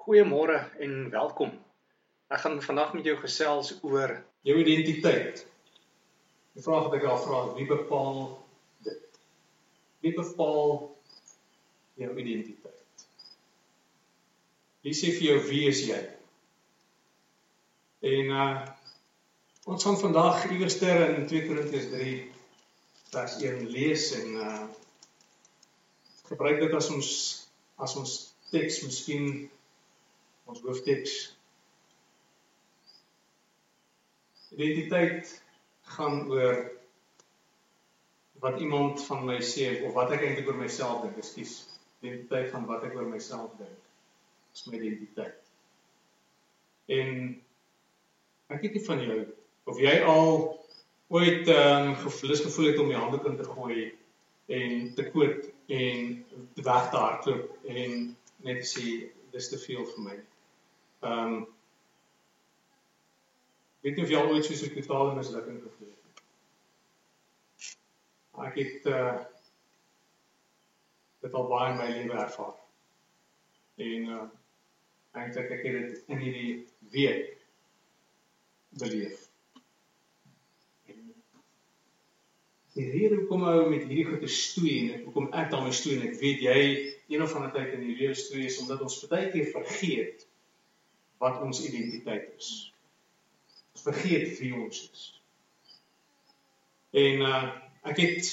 Goeiemôre en welkom. Ek gaan vandag met jou gesels oor jou identiteit. Die vraag wat ek al vra, wie bepaal dit? Wie bepaal jou identiteit? Wie sê vir jou wie is jy? En uh ons gaan vandag iewerster in 2 Korintiërs 3 vers 1 lees en uh gebruik dit as ons as ons teks miskien ons hoofteks identiteit gaan oor wat iemand van my sê of wat ek eintlik oor myself dink. Ekskuus. Identiteit van wat ek oor myself dink. Dis my identiteit. En ek weet nie van jou of jy al ooit ehm um, gevoelens gevoel het om jou hande in te gooi en te koop en weg te hardloop en net sê dis te veel vir my. Ehm um, weet nie of jy al ooit so 'n totale mislukking gevoel het. Ek het uh dit al baie in my lewe ervaar. En uh eintlik ek het dit in hierdie week beleef. Die rede hoekom ou met hierdie goeie stoei en hoekom ek daarmee stoei en ek weet jy een of ander tyd in die lewe stoei is omdat ons baie keer vergeet wat ons identiteit is. Vergeet wie ons is. En uh ek het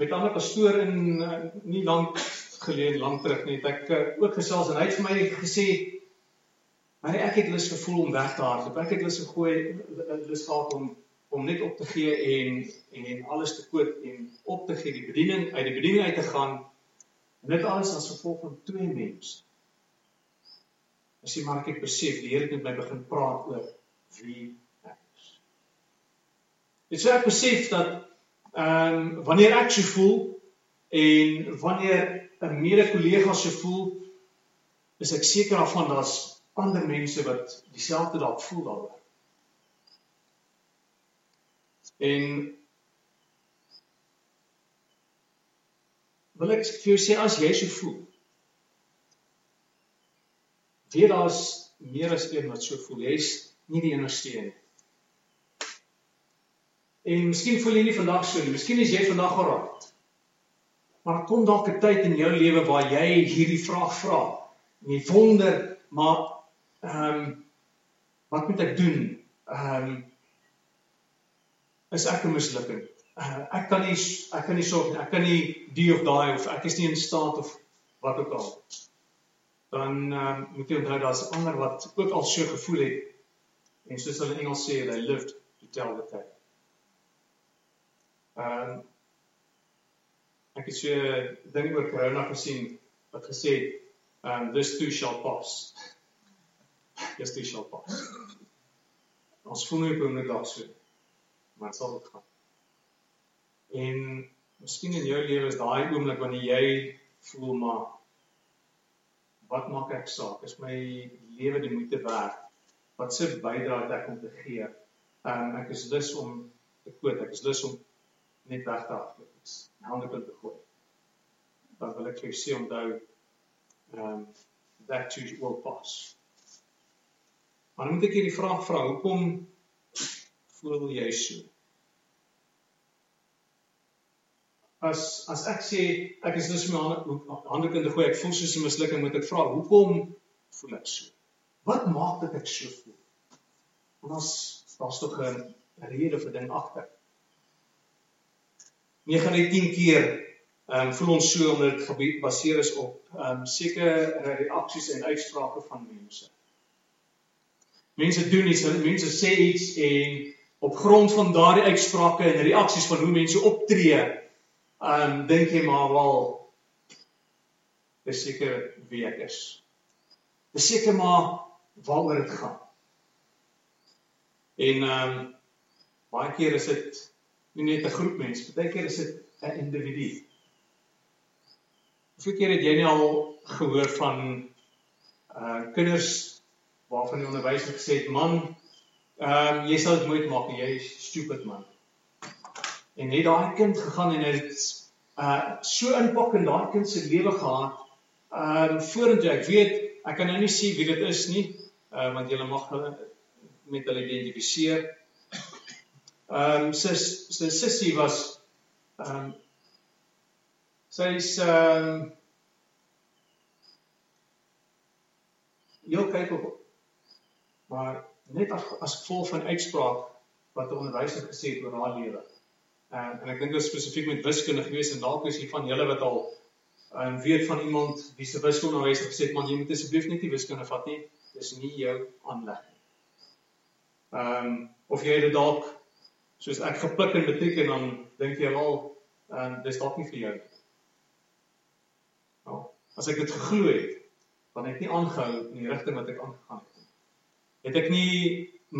met ander pastoor in uh, nie lank gelede lank terug net ek uh, ook gesels en hy het vir my gesê maar ek het lus gevoel om weg te hardloop. Ek het lus gegooi lus gehad om om net op te gee en en alles te koop en op te gee die bediening uit die bediening uit te gaan. En dit alles as gevolg van twee mense As jy maar ek besef die Here het my begin praat oor wie ek is. Dit sê ek besef dat ehm um, wanneer ek so voel en wanneer 'n mede-kollega so voel, is ek seker daarvan daar's ander mense wat dieselfde dalk voel daaroor. En wil ek vir jou sê as jy so voel, Weet daar's meer as een wat so voel. Jy's nie die enigste een nie. En miskien voel jy nie vandag so nie. Miskien is jy vandag geraak. Maar kom dalk 'n tyd in jou lewe waar jy hierdie vraag vra. En jy wonder, maar ehm um, wat moet ek doen? Ehm um, is ek 'n mislukking? Uh, ek kan nie ek kan nie sorg nie. Ek kan nie die of daai of ek is nie in staat of wat ook al dan um, moet jy onthou daar's ander wat ook al so gevoel het en soos hulle in Engels sê they lived to tell the tale. Ehm um, ek het so 'n ding oor corona gesien wat gesê het um this too shall pass. This too shall pass. Ons voel nie hoe dit daar so. Maar dit sal ook gaan. En miskien in jou lewe is daai oomblik wanneer jy voel maar wat maak ek saak? Is my lewe die moeite werd? Wat se bydrae het ek om te gee? Um ek is lus om te koop. Ek is lus om net weg te hardloop. My hande kan te gooi. Dan wil ek vir sê onthou um that too will pass. Maar dan moet ek hierdie vraag vra, hoekom voel jy so? As as ek sê ek is dus my hande te gooi, ek voel soos 'n mislukking, moet ek vra, hoekom voel ek so? Wat maak dit ek so voel? Want as daar's tog 'n rede vir ding agter. 9 uit 10 keer ehm um, voel ons so omdat dit gebaseer is op ehm um, sekere reaksies en uitsprake van mense. Mense doen iets, mense sê iets en op grond van daardie uitsprake en reaksies van hoe mense optree, um, dink jy maar wel beseker wie ek is. Beseker maar waaroor dit gaan. En um, baie keer is dit nie net 'n groep mense, baie keer is dit 'n individu. Hoeveel keer het jy nie al gehoor van uh kinders waarvan die onderwyser gesê het, "Man, ehm um, jy sal dit nooit maak nie, jy is stupid man." En het daai kind gegaan en het uh so impak in daai kind se lewe gehad. Um vorentoe ek weet ek kan nou nie sê wie dit is nie, uh, want julle mag hulle met hulle identifiseer. Ehm um, sy sy sussie was ehm um, sy's ehm um, jou kyk op maar net as as gevolg van uitspraak wat 'n onderwyser gesê het oor haar lewe. En en ek dink dit is spesifiek met wiskunde gewees en dalk is hier van julle wat al en um, weet van iemand wie se wiskunde onderwyser gesê het man jy moet asseblief net nie wiskunde vat nie. Dis nie jou aanleg nie. Ehm of jy dit dalk soos ek gepluk in matriek en dan dink jy wel ehm um, dis dalk nie vir jou. Nou, as ek dit geglo het, dan het ek nie aangehou in die rigting wat ek aangegaan het nie. Het ek nie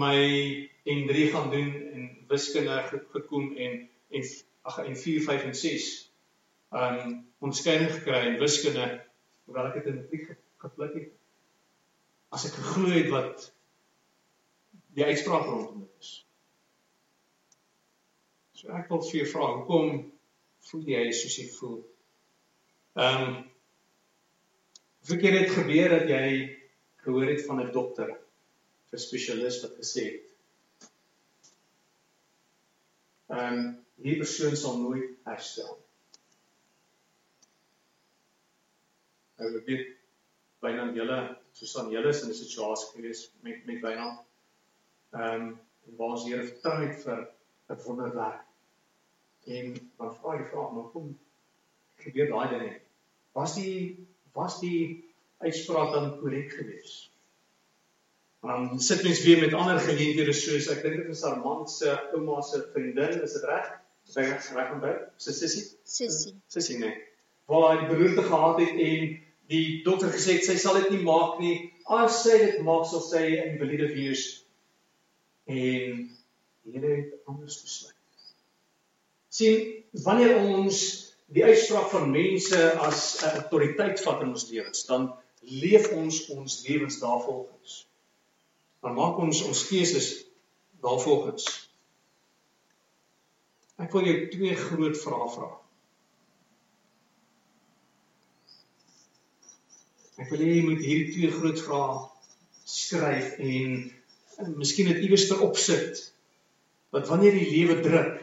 my N3 gaan doen en wiskunde gekom en en ag en 4 5 en 6 um onderskeiding gekry in wiskunde hoewel ek dit in matriek gepluk het. As ek geglo het wat die uitspraak rondom dit is. So ek wil vir jou vra hoekom voel jy soos jy voel? Um hoe het dit gebeur dat jy gehoor het van 'n dokter 'n spesialis wat gesê het ehm um, hierdie persoon sal nooit herstel. Nou ek weet byna julle soos aan julle is in 'n situasie gewees met met byna ehm um, waar ons Here vertrou het vir 'n wonderwerk. En dan vra jy vra maar kom gebeur daai ding nie. Was die was die uitspraak dan korrek geweest? Dan sit mens weer met ander geleenthede soos ek dink dit is Armand se ouma se vriendin, is dit reg? Sy reg om by? Sy sussie? Sussie. Sussie nee. Waar hy beroerte gehad het en die dokter gesê het sy sal dit nie maak nie. As sy dit maak sal sy 'n invalide wees. En hierdie het anders besluit. sien wanneer ons die uitspraak van mense as 'n autoriteit vat in ons lewens, dan leef ons ons lewens daarvolgens dan maak ons ons keuses daarvolgens. Ek wil jou twee groot vrae vra. Ek wil hê jy moet hierdie twee groot vrae skryf en, en miskien dit iewers ter opsit. Wat wanneer die lewe druk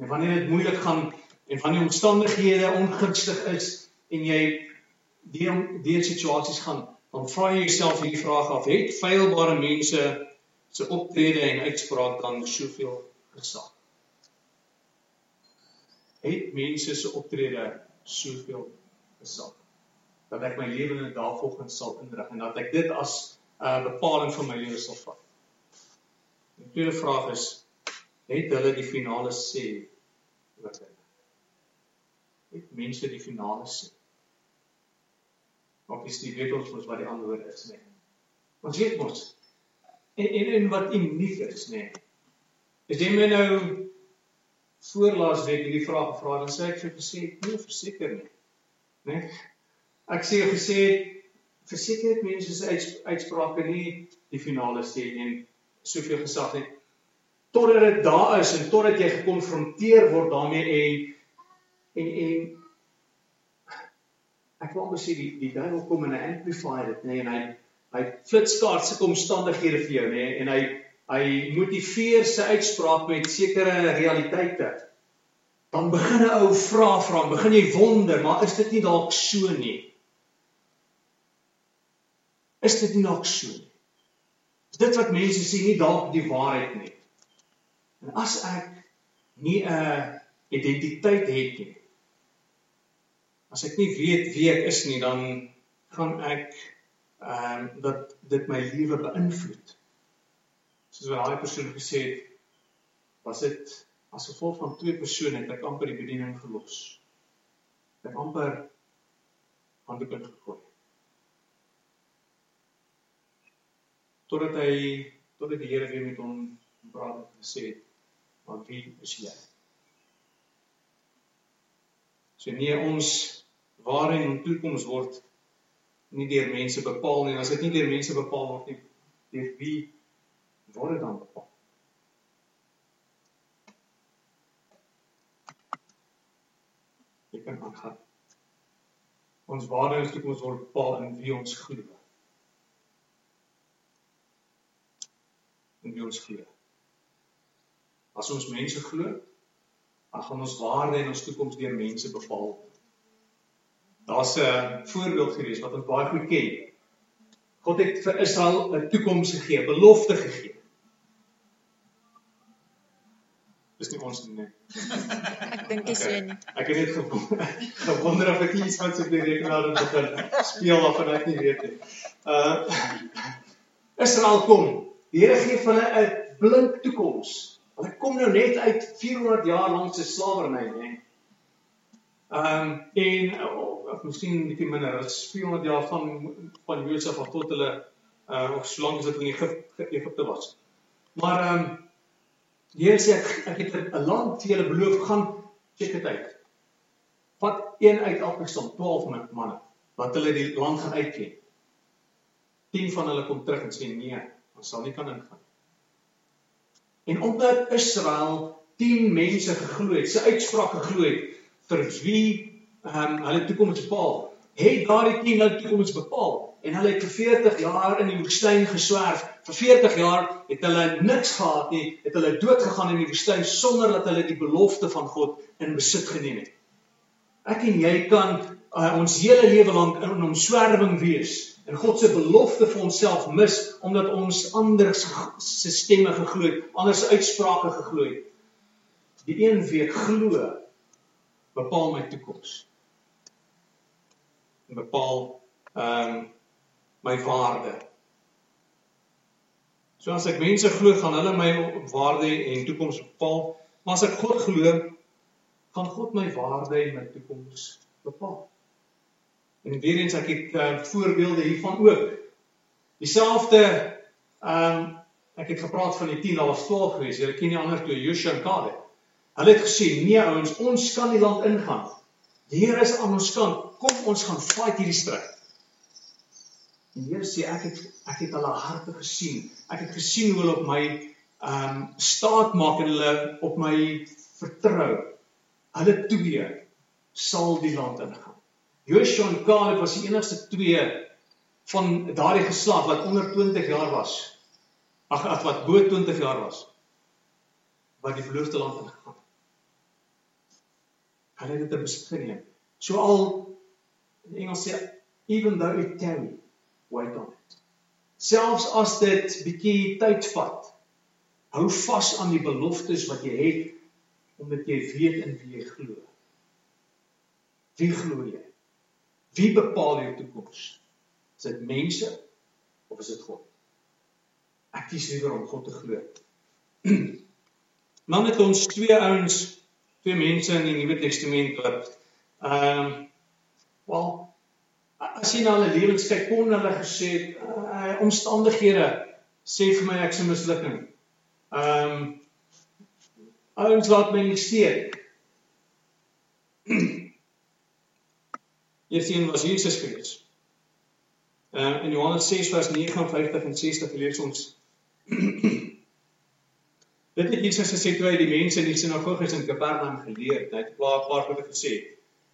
en wanneer dit moeilik gaan en wanneer omstandighede ongunstig is en jy deur deur situasies gaan dan vra jy jouself hierdie vraag af: het feilbare mense se optrede en uitspraak dan soveel gesag? Het mense se optrede soveel gesag dat ek my lewe in daarvolgens sal inrig en dat ek dit as 'n uh, bepaling van my lewe sal vat? Die tweede vraag is: het hulle die finale sê oor dit? Het mense die finale sê? Of is die weet ons mos wat die antwoord is, nee. Ons weet mos. En en en wat uniek is, nee. As jy my nou voorlaas week hierdie vraag gevra het, dan sê ek vir gesê, nee, verseker nie. Nee. Ek sê gesê verseker het mense se uitsprake nie die finale sê en soveel gesag het totdat dit daar is en totdat jy gekonfronteer word daarmee en en en ek wil amper sê die die duiwel kom en hy amplify dit nê en hy hy flitskaart sulke omstandighede vir jou nê en hy hy motiveer sy uitspraak met sekere realiteite. Dan begin 'n ou vra vra, begin jy wonder, maar is dit nie dalk so nie? Is dit nie dalk so nie? Is dit wat mense sê nie dalk die waarheid nie? En as ek nie 'n identiteit het nie, as ek nie weet wie ek is nie, dan gaan ek ehm um, dat dit my lewe beïnvloed. Soos wat daai persoon gesê het, was dit as gevolg van twee persone het ek amper die bediening verlos. Ek amper aan die punt gekom. Totdat hy totdat die Here weer met hom praat en gesê het, "Maar wie is jy?" So nee, ons waarin ons toekoms word nie deur mense bepaal nie. As dit nie deur mense bepaal word nie, deur wie dit dan? Jy kan aangaan. Ons waarde in ons toekoms word bepaal in wie ons glo. In wie ons glo. As ons mense glo, dan gaan ons waarde en ons toekoms deur mense bepaal. Daar's 'n voorbeeld gewees wat ons baie goed ken. God het vir Israel 'n toekoms gegee, belofte gegee. Dis nie ons nie. Ek dink dit so nie. Ek het net gewonder, gewonder of ek iets van so die rekenaar moet begin speel of ek nie weet nie. Uh Israel kom. Die Here gee vir hulle 'n blink toekoms. Hulle kom nou net uit 400 jaar lank se slawerny, hè. Ehm um, en of miskien 'n bietjie minder, as 400 jaar van van Josef af tot hulle uh of solank as dit in Egipte was. Maar ehm um, die Here sê ek, ek het 'n vir julle beloof gaan check dit uit. Vat een uit elke stam, 12 manne wat hulle die land gaan uitken. 10 van hulle kom terug en sê nee, ons sal nie kan ingaan. En omdat Israel 10 mense geglo het, sy uitspraak geglo het vir wie ehm um, hulle toekoms bepaal, het daardie 10 hulle toekoms bepaal en hulle het vir 40 jaar in die woestyn geswerf. Vir 40 jaar het hulle niks gehad nie, het hulle dood gegaan in die woestyn sonder dat hulle die belofte van God in besit geneem het. Ek en jy kan uh, ons hele lewe lank in omswerwing wees en God se belofte vir onsself mis omdat ons ander se stemme geglo het, ander se uitsprake geglo het. Die een week glo bepaal my toekoms. En bepaal ehm um, my waarde. So as ek mense glo, gaan hulle my waarde en toekoms bepaal, maar as ek God glo, gaan God my waarde en my toekoms bepaal. En weer eens ek het uh, voorbeelde hiervan ook. Dieselfde ehm um, ek het gepraat van die 10 daar was 12 gewees. Julle ken die ander twee, Joshua en Caleb. Hulle het gesê, "Nee ouens, ons kan die land ingaan. Die Here is aan ons kant. Kom ons gaan fight hierdie stryd." Die Here sê, "Ek het ek het hulle harte gesien. Ek het gesien hoe hulle op my ehm um, staat maak en hulle op my vertrou. Hulle twee sal die land ingaan." Joshua en Caleb was die enigste twee van daardie geslag wat onder 20 jaar was. Ag, wat bo 20 jaar was wat die beloofde land ingegaan. Hulle het dit geneem. So al in Engels sê even though it tarry, wait on it. Selfs as dit bietjie tyd vat, hou vas aan die beloftes wat jy het omdat jy weet in wie jy glo. Wie glo jy? Wie bepaal jou toekoms? Is dit mense of is dit God? Ek kies liewer om God te glo. Dan het ons twee ouens, twee mense in die Nuwe Testament wat ehm um, wel as jy na hulle lewens kyk, kon hulle gesê uh, omstandighede sê vir my ek's 'n mislukking. Ehm um, ouens laat my nie steek. Eerste een was Jesus gewees. Uh in Johannes 6 vers 59 en 60 lees ons Dit het Jesus gesê toe hy die mense in die sinagoges in Kapernaum geleer het. Hy het 'n paar paar goeie gesê.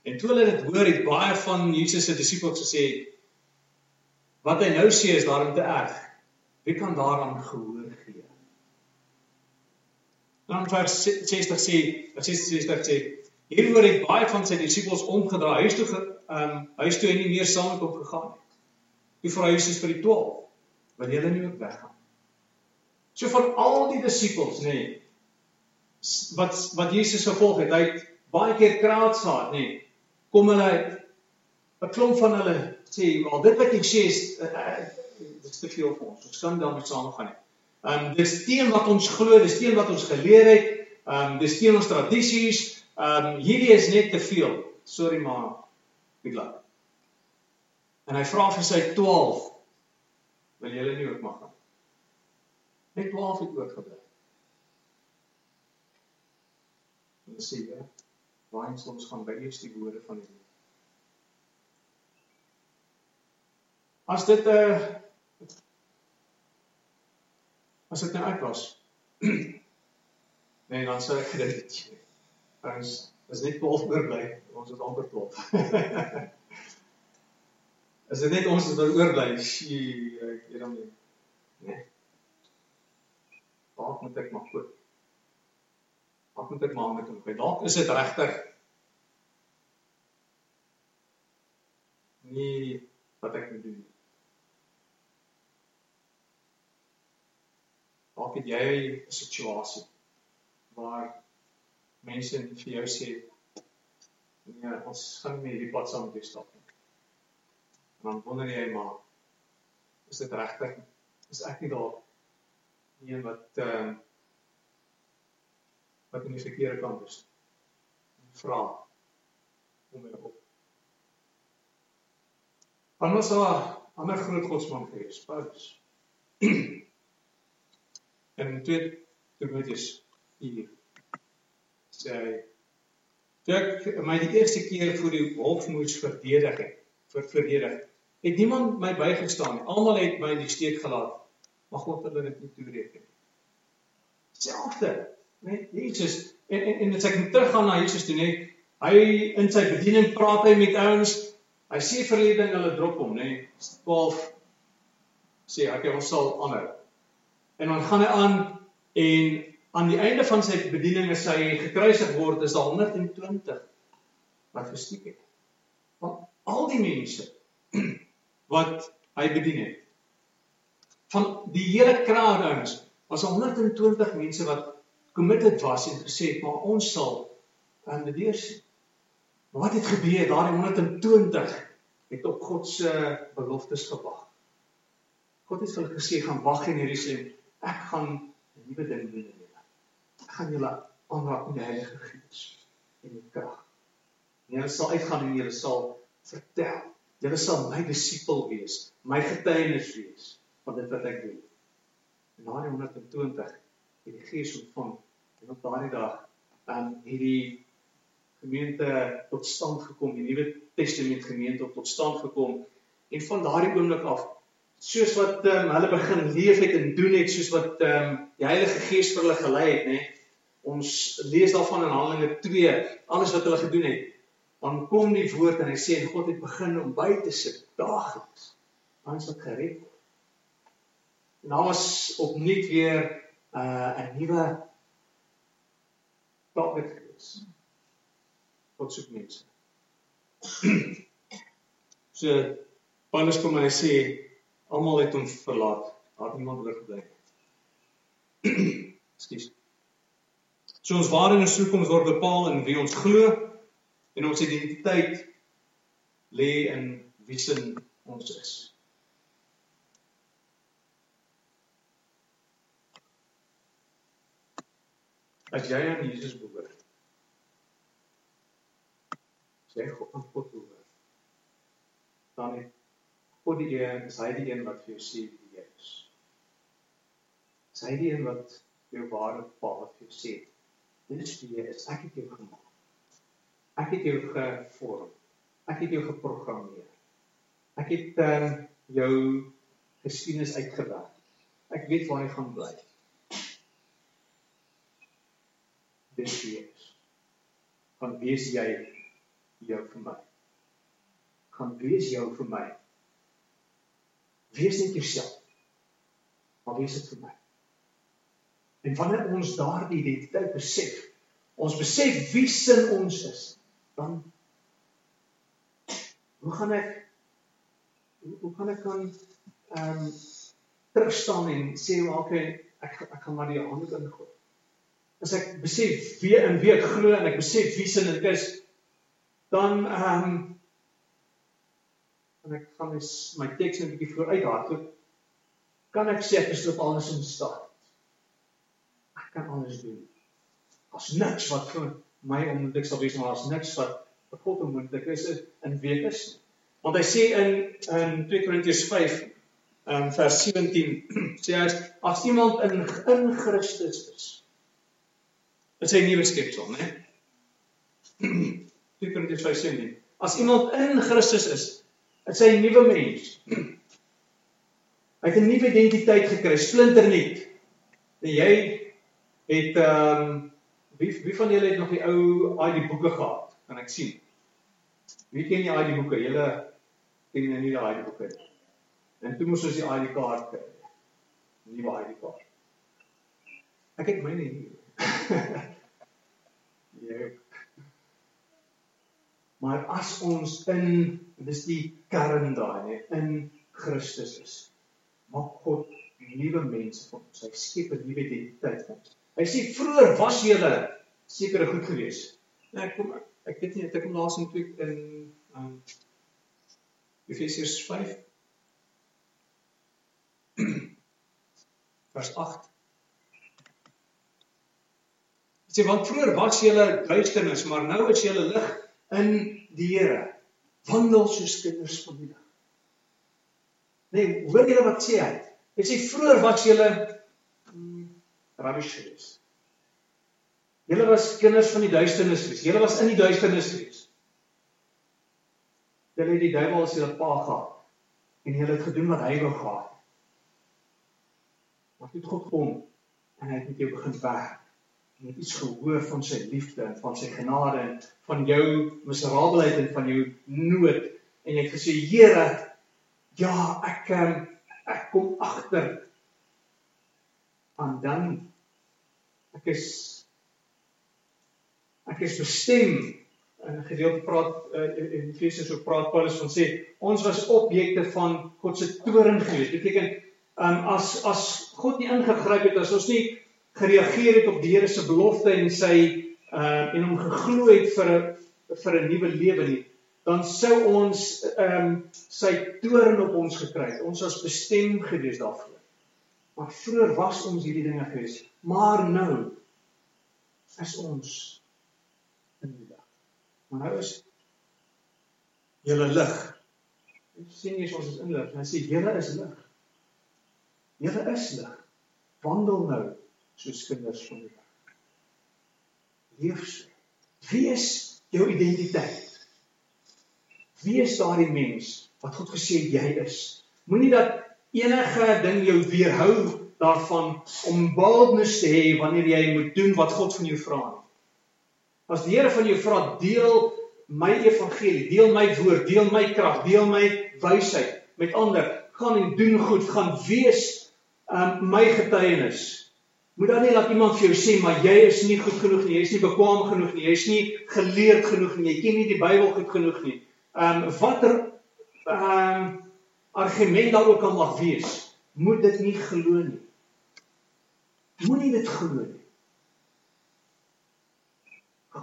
En toe hulle dit hoor, het baie van Jesus se disippels gesê wat hy nou sê is daarom te erg. Wie kan daaraan gehoor gee? Dan vers 60 sê, vers 60 sê hieroor het baie van sy disippels omgedraai. Hy is toe ehm um, huis toe en nie meer saam met hom gegaan het. Die vra Jesus vir die 12, wil julle nie ook weggaan? So van al die disippels, nê, nee, wat wat Jesus gevolg het, hy het baie keer kraads gehad, nê. Nee, kom hulle 'n klomp van hulle sê, "Wel, dit wat jy sê is uh, uh, dit is te veel vir ons. Ons kan daarmee saamgaan nie." Ehm um, dis teen wat ons glo, dis teen wat ons geleer het. Ehm um, dis teen ons tradisies. Ehm um, hierdie is net te veel. Sorry maar Good luck. En hy vra vir sy 12 wil julle nie ook mag nie. Net 12 het oorgebly. En sê jy, waar ons ons gaan by eers die woorde van die As dit 'n uh, eh, as dit nou ek was. nee, dan sou ek dit. Ons is net 12 oor bly. Ons is amper 12. Is dit net ons wat oorbly? Sjie, ek weet hom nie. Nee. Waar moet ek maar koop? Wat moet ek maar met hom? Dalk is dit regtig nie wat ek moet doen. Dalk het jy 'n situasie waar mense vir jou sê nee, ons gaan nie hierdie pad saam met jou stap nie. En dan wonder jy maar is dit regtig is ek nie daar nie wat ehm uh, wat in die verkeerde kant is. Vra om my op. Anders sal 'n ander groot godsman gewees, Paulus. en twee Timoteus 4 sê hy ek my die eerste keer voor die hof moes verdedig het vir verdedig het niemand my bygestaan nie almal het my in die steek gelaat maar God het hulle nie toereken selfde net Jesus en en, en as ek teruggaan na Jesus toe net hy in sy bediening praat hy met ouens hy sê verlede ding hulle drop hom nê 12 sê ek ons sal aanhou en dan gaan hy aan en aan die einde van sy bediening as hy gekruisig word is daar 120 wat gestiek het. Want al die mense wat hy bedien het van die hele kraal ouens was 120 mense wat committed was en gesê het maar ons sal aan die deur sien. Maar wat het gebeur? Daardie 120 het op God se beloftes gewag. God het vir hulle gesê gaan wag in Jerusalem. Ek gaan 'n nuwe ding doen gaan julle aanraak met die Heilige Gees en die krag. Julle sal uitgaan en julle sal vertel. Julle sal my disipel wees, my getuienis wees van dit wat ek doen. En na die 120 het die Gees ontvang en op daardie dag dan hierdie gemeente tot stand gekom, die Nuwe Testament gemeente tot stand gekom en van daardie oomblik af soos wat um, hulle begin leef het en doen het soos wat um, die Heilige Gees vir hulle gelei het, nê. Nee, ons lees daarvan in Handelinge 2, alles wat hulle gedoen het. Dan kom die woord en hy sê en God het begin om by te sit daagliks. Ons het gered. En daar was opnuut weer uh, 'n nuwe target gewees. God soek mense. so Paulus kom en hy sê almal het hom verlaat. Daar het niemand oorgebly nie. Ekskuus. So ons ware en ons toekoms word bepaal in wie ons glo en ons identiteit lê in wie sin ons is. As jy aan Jesus behoort, sê God aan God behoort, dan het God die een, is hy die een wat vir jou sê wie jy is. Is hy die een wat jou ware bepaal wat vir jou sê Dit is wie jy is. Ek het jou gemaak. Ek het jou gevorm. Ek het jou geprogrammeer. Ek het uh, jou geskiedenis uitgewerk. Ek weet waar jy gaan bly. Dis wie jy is. Van wees jy jou vir my. Gaan wees jou vir my. Wees net jouself. Maar wees dit vir my. En wanneer ons daardie identiteit besef, ons besef wie sin ons is, dan hoe gaan ek hoe, gaan ek kan ehm um, terugstaan en sê ok ek ek gaan maar die hande ingooi. As ek besef wie in wie ek glo en ek besef wie sin ek is, dan ehm um, en ek gaan mes my teks net 'n bietjie vooruit hardloop kan ek sê ek is op alles in staat kan alles doen. As niks wat vir my onmoontlik sal wees, maar as niks wat vir God onmoontlik is in week is. Want hy sê in in 2 Korintiërs 5 um vers 17 sê hy as iemand in in Christus is is hy 'n nuwe skepsel, né? 2 Korintiërs 5:17 As iemand in Christus is, is hy 'n nuwe mens. Hy het 'n nuwe identiteit gekry, splinternuut. En jy het ehm um, wie wie van julle het nog die ou ID boeke gehad? Kan ek sien? Wie ken die ID boeke? Julle ken jy nie daai boeke nie. En toe moes ons die ID kaart kry. Nuwe ID kaart. Ek het myne hier. ja. Maar as ons in dis die kern daai, nee, in Christus is, maak God nuwe mense van ons. Hy skep 'n nuwe identiteit vir ons. Hy sê vroeër was julle sekere goed gewees. Nee, ek kom ek weet nie ek kom laas in tweek in um Efesiërs 5 vers 8. Sê want vroeër was julle duisternis, maar nou is julle lig in die Here. Wandel soos kinders van die lig. Nee, hoor julle wat sê hy? Hy sê vroeër was julle mm, rubbish geweest. Julle was kinders van die duisternis geweest. Julle was in die duisternis geweest. Julle het die duiwel as julle pa gehad en julle het gedoen wat hy wou gehad. Maar toe God kom en hy het met jou begin werk. Het iets gehoor van sy liefde en van sy genade en van jou miserabelheid en van jou nood en jy het gesê Here, ja, ek ehm, ek kom agter. En dan ek is ek is bestem in 'n gedeelte praat uh, in Efesiërs ook praat Paulus van sê ons was objekte van God se toorn gewees. Beteken um, as as God nie ingegryp het as ons nie gereageer het op die Here se belofte en sy uh, en hom geglo het vir 'n vir 'n nuwe lewe nie dan sou ons ehm um, sy toorn op ons gekry het. Ons was bestem gewees daarvoor. Maar vroeër was ons hierdie dinge gewees, maar nou is ons Maar nou is julle lig. Sien jy ons is in lig. Hy sê julle is lig. Julle is lig. Wandel nou soos kinders van die lig. Leef so. Wie is jou identiteit? Wie is daardie mens wat God gesê jy is? Moenie dat enige ding jou weerhou daarvan om boldness te hê wanneer jy moet doen wat God van jou vra. As die Here van jou vra, deel my evangelie, deel my woord, deel my krag, deel my wysheid met ander, gaan en doen goed, gaan wees um my getuienis. Moet dan nie laat iemand vir jou sê maar jy is nie goed genoeg nie, jy is nie bekwam genoeg nie, jy is nie geleerd genoeg nie, jy ken nie die Bybel goed genoeg nie. Um watter um argument daar ook al mag wees, moet dit nie glo nie. Moenie dit glo nie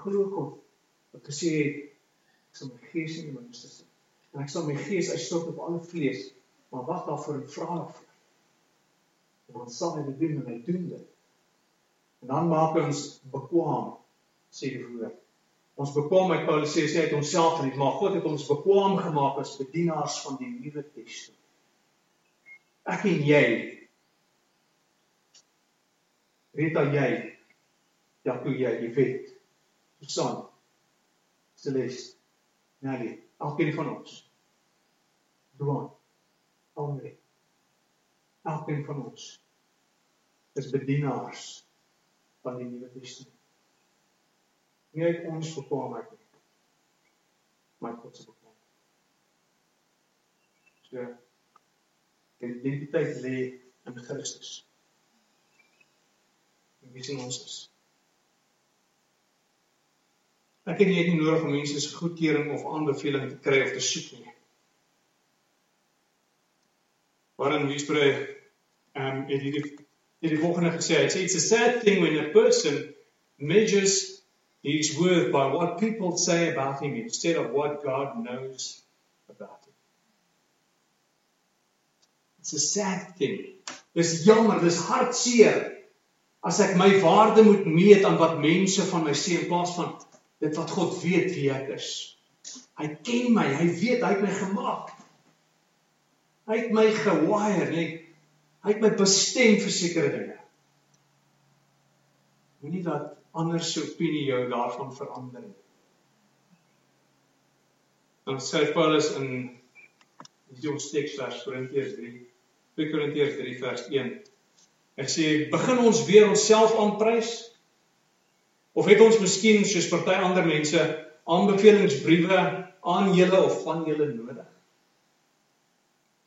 glo kom. Gesê het ek sal my gees in die minste sit. En ek sal my gees uitstort op alle vlees, maar wag daarvoor en vra daarvoor. Dan sal hy dit doen en hy doen dit. En dan maak ons bekwam sê die woord. Ons bekwam met Paulus sê hy het homself nie, maar God het ons bekwam gemaak as bedienaars van die Nuwe Testament. Ek en jy al jy ja, toe jy, jy weet Susan, Celeste, Nelly, elkeen van ons. Duan, Andre. Elkeen van ons is bedienaars van die Nuwe Testament. Nie uit ons bekwaamheid nie, maar God se bekwaamheid. So, die identiteit lê in Christus. Wie sien ons is? Ek het nie net nodig om mense se goedkeuring of aanbeveling te kry of te soek nie. Waarin Wiesbre ehm um, het hierdie het die volgende gesê, hy sê it's a sad thing when a person measures his worth by what people say about him instead of what God knows about him. It's a sad thing. Dis jammer, dis hartseer as ek my waarde moet meet aan wat mense van my sê in plaas van dit wat God weet wie ek is. Hy ken my, hy weet hy het my gemaak. Hy het my gewire, nee. Hy het my bestem vir sekere dinge. Moenie dat ander se opinie jou daarvan verander nie. Dan sê Paulus in die ons teksvers Korintiërs 3, 2 Korintiërs 3 vers 1. Hy sê begin ons weer onsself aanprys Of het ons miskien soos party ander mense aanbevelingsbriewe aan julle of van julle nodig?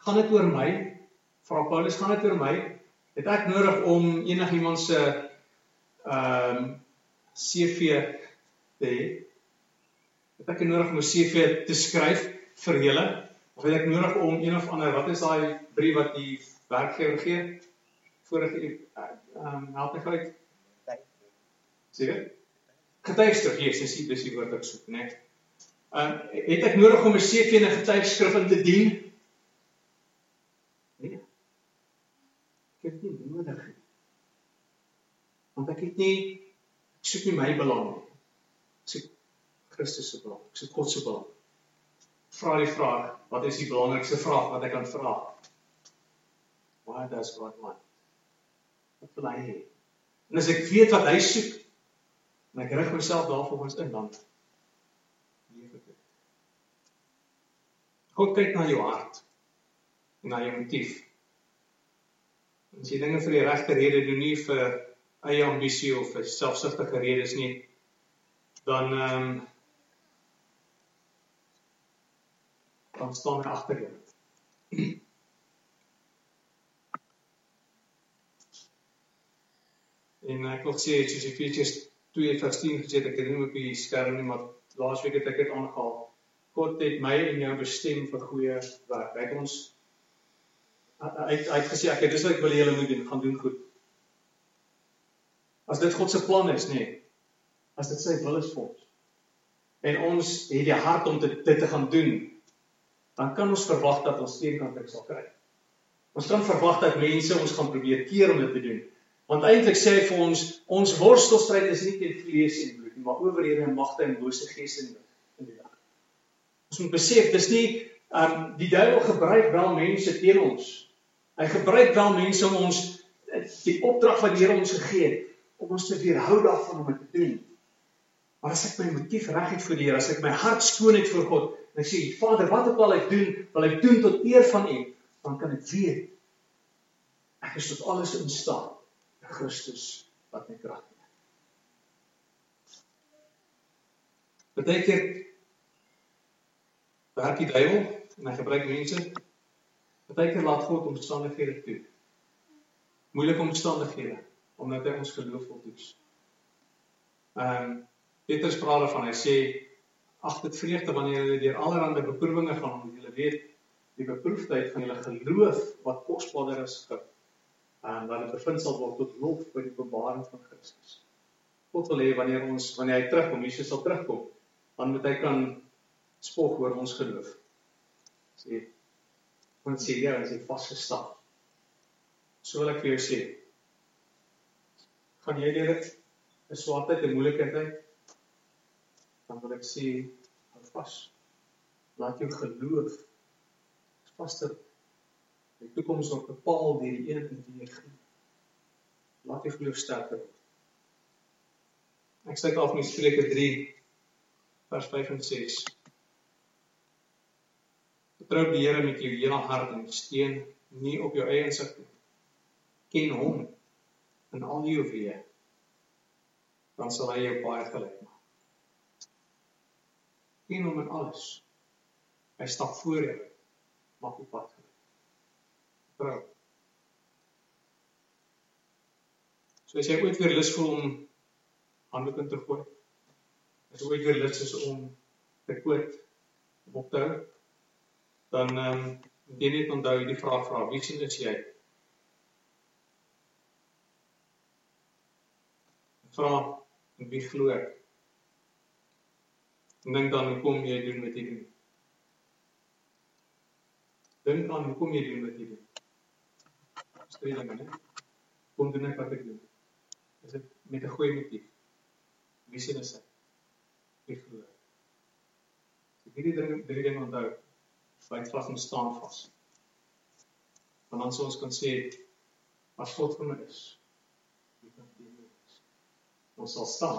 Gaan dit oor my? Vra Paulus, gaan dit oor my? Het ek nodig om enigiemand se ehm um, CV te hê? Het ek nodig om 'n CV te skryf vir julle? Of het ek nodig om een of ander wat is daai brief wat die werkgewer gee? Vorige ehm um, help ek uit. Seker? Getuigskrif, yes, dis dis die woord wat ek soek? Nee. Ehm um, het ek nodig om 'n CV en 'n getuigskrif in te dien? Nee. Ek het nie nodig nie. Want ek het nie ek soek nie my belang nie. Ek soek Christus se belang. Ek soek God se belang. Vra die vraag, wat is die belangrikste vraag wat ek kan vra? Why does God want? Wat wil hy hê? En as ek weet wat hy soek, en ek rig myself daarvolgens in dan God kyk na jou hart en na jou motief. As jy dinge vir die regte rede doen, nie vir eie ambisie of vir selfsugtige redes nie, dan ehm um, dan staan jy agter jou. En ek wil sê soos Efesiërs 2:10 gesê het, ek het nie op die skerm nie, maar laasweek het ek dit aangehaal. God het my en jou bestem vir goeie werk. Hy het ons hy het, hy het gesê ek dis wat ek wil julle moet doen, gaan doen goed. As dit God se plan is, nê. Nee, as dit sy wil is vir ons. En ons het die hart om dit te, te gaan doen, dan kan ons verwag dat ons teenkant sal kry. Ons kan verwag dat mense ons gaan probeer keer om dit te doen. Want eintlik sê hy vir ons, ons worstelstryd is nie teen vlees en bloed nie, maar owerhede en magte en bose geeste in die wêreld. Ons moet besef dis nie um die duiwel gebruik wel mense teen ons. Hy gebruik wel mense om ons die opdrag wat die Here ons gegee het om ons te weerhou daarvan om dit te doen. Maar as ek my motief reg het vir die Here, as ek my hart skoon het vir God, en ek sê Vader, wat ook al ek doen, wil ek doen tot eer van U, dan kan ek weet ek is tot alles in staat in Christus wat my krag gee. Beteken werk die duiwel en hy gebruik mense. Partykeer laat God omstandighede toe. Moeilike omstandighede omdat hy ons geloof toets. Ehm um, Petrus praat daarvan. Hy sê ag dit vreugde wanneer julle deur allerlei beproewinge gaan omdat julle weet die beproefdheid van julle geloof wat kosbaarder is vir en wat dit bevind sal word tot lof by die openbaring van Christus. God wil hê wanneer ons wanneer hy terugkom, Jesus sal terugkom, dan moet hy kan spog oor ons geloof. Sê want sê ja, as jy vasgestaan. So wil ek vir jou sê. Gaan jy deur 'n swaartyd en moeilikheid dan wil ek sê hou vas. Laat jou geloof vaster. Die toekoms word bepaal deur die een en die een. Laat jou geloof sterker word. Ek sê af met Spreuke 3 vers 5 en 6. Vertrou die Here met jou hele hart en steun nie op jou eie insig nie. Ken hom in al jou weë. Dan sal hy jou baie geluk maak. Hom in alles. Hy stap voor jou. Maak die pad geluk. Vertrou. So as jy ooit weer lus voel om handdoek in te gooi, as jy ooit weer lus is om te koot op te hou, dan ehm um, moet jy net onthou die vraag vra wie sien is jy? Vra wie glo ek? Dink dan hoekom jy doen wat jy doen. Dink aan hoekom jy doen wat jy doen. Streeling, né? Kom doen ek wat ek doen. Is dit met 'n goeie motief? Wie sien ek? Wie glo ek? Hierdie drie drie dinge onthou byt vas en staan vas. Want dan sou ons kan sê as God vir my is, wie kan teen my wees? Ons sal staan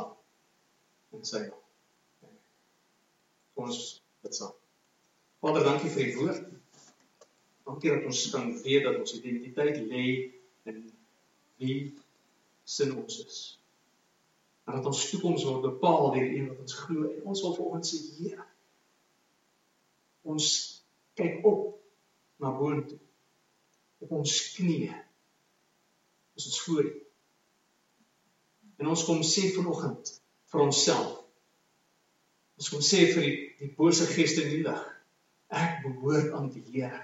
en sê ja. Ons dit sal. Vader, dankie vir die woord. Dankie dat ons kan weet dat ons identiteit lê in wie sin ons is. En dat ons toekoms word bepaal deur een wat ons glo en ons wil vir ons sê Here. Ons kyk op na boontoe. Op ons knieë. Is ons voor U. En ons kom sê vanoggend vir onsself. Ons kom sê vir die die bose geeste in die lig. Ek behoort aan die Here.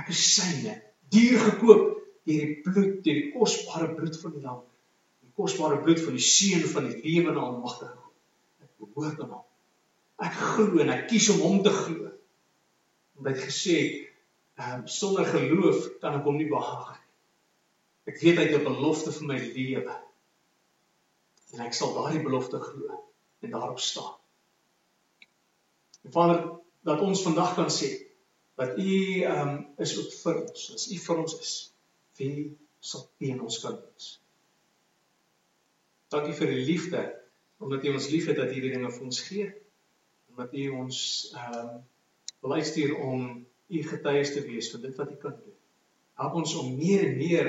Ek is syne, duur gekoop deur die bloed, deur die kosbare bloed van die lam. Die kosbare bloed van die seun van die lewende almagtige God. Ek behoort aan hom. Ek glo en ek kies om hom te glo. Omdat hy gesê het, um, sonder geloof kan ek hom nie behaag nie. Ek weet hy het 'n belofte vir my lewe. En ek sal daardie belofte glo en daarop staan. En Vader, dat ons vandag kan sê dat U ehm um, is ook vir ons. As U vir ons is, wie sal teen ons kan wees? Dankie vir die liefde omdat U ons liefhet dat hierdie dinge vir ons gee. Omdat U ons ehm um, wil uitstuur om U getuies te wees van dit wat U kan doen. Help ons om meer en meer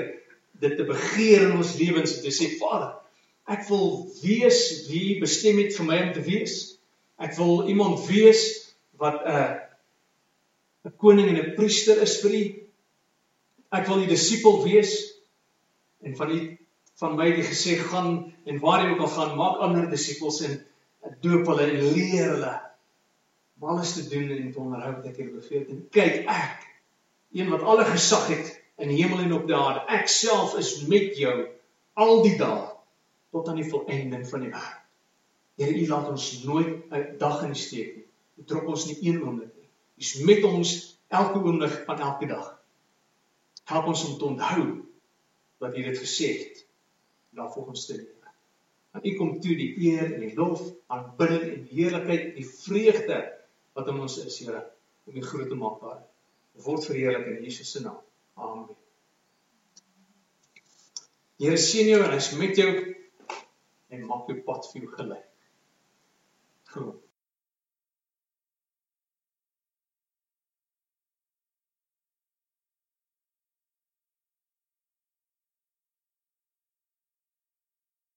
dit te begeer in ons lewens en te sê Vader, ek wil wees wie bestem het vir my om te wees. Ek wil iemand wees wat 'n uh, 'n koning en 'n priester is vir U. Ek wil 'n disipel wees en van U van my die gesê gaan en waar jy ook al gaan, maak ander disippels en doop hulle en leer hulle om alles te doen en te onderhou wat ek hier beveel het. Kyk ek, een wat alle gesag het in die hemel en op die aarde, ek self is met jou al die dae tot aan die volëinding van die wêreld. Here, U laat ons nooit 'n dag in die steek nie. U drop ons nie een oomblik Hy's met ons elke oomblik van elke dag. Help ons om te onthou wat hy dit gesê het. Na volgens te lewe. Want U kom toe die eer en die lof, aanbidding en heerlikheid en die vreugde wat in ons is, Here, om U groot te maak daar. Word verheerlik in Jesus se naam. Amen. Here seën jou en hy's met jou en maak jou pad vir jou gelyk. Groot